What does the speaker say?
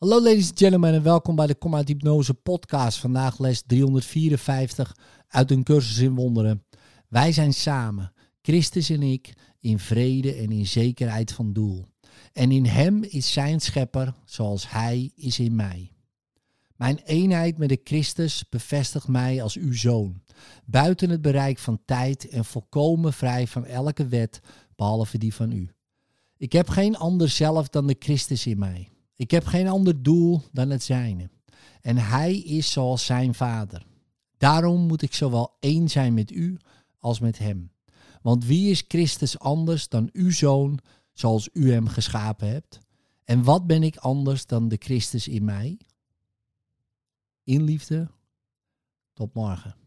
Hallo ladies and gentlemen en welkom bij de Kom uit Hypnose podcast. Vandaag les 354 uit een cursus in wonderen. Wij zijn samen, Christus en ik, in vrede en in zekerheid van doel. En in hem is zijn schepper zoals hij is in mij. Mijn eenheid met de Christus bevestigt mij als uw zoon, buiten het bereik van tijd en volkomen vrij van elke wet, behalve die van u. Ik heb geen ander zelf dan de Christus in mij. Ik heb geen ander doel dan het zijne. En hij is zoals zijn vader. Daarom moet ik zowel één zijn met u als met hem. Want wie is Christus anders dan uw zoon, zoals u hem geschapen hebt? En wat ben ik anders dan de Christus in mij? In liefde. Tot morgen.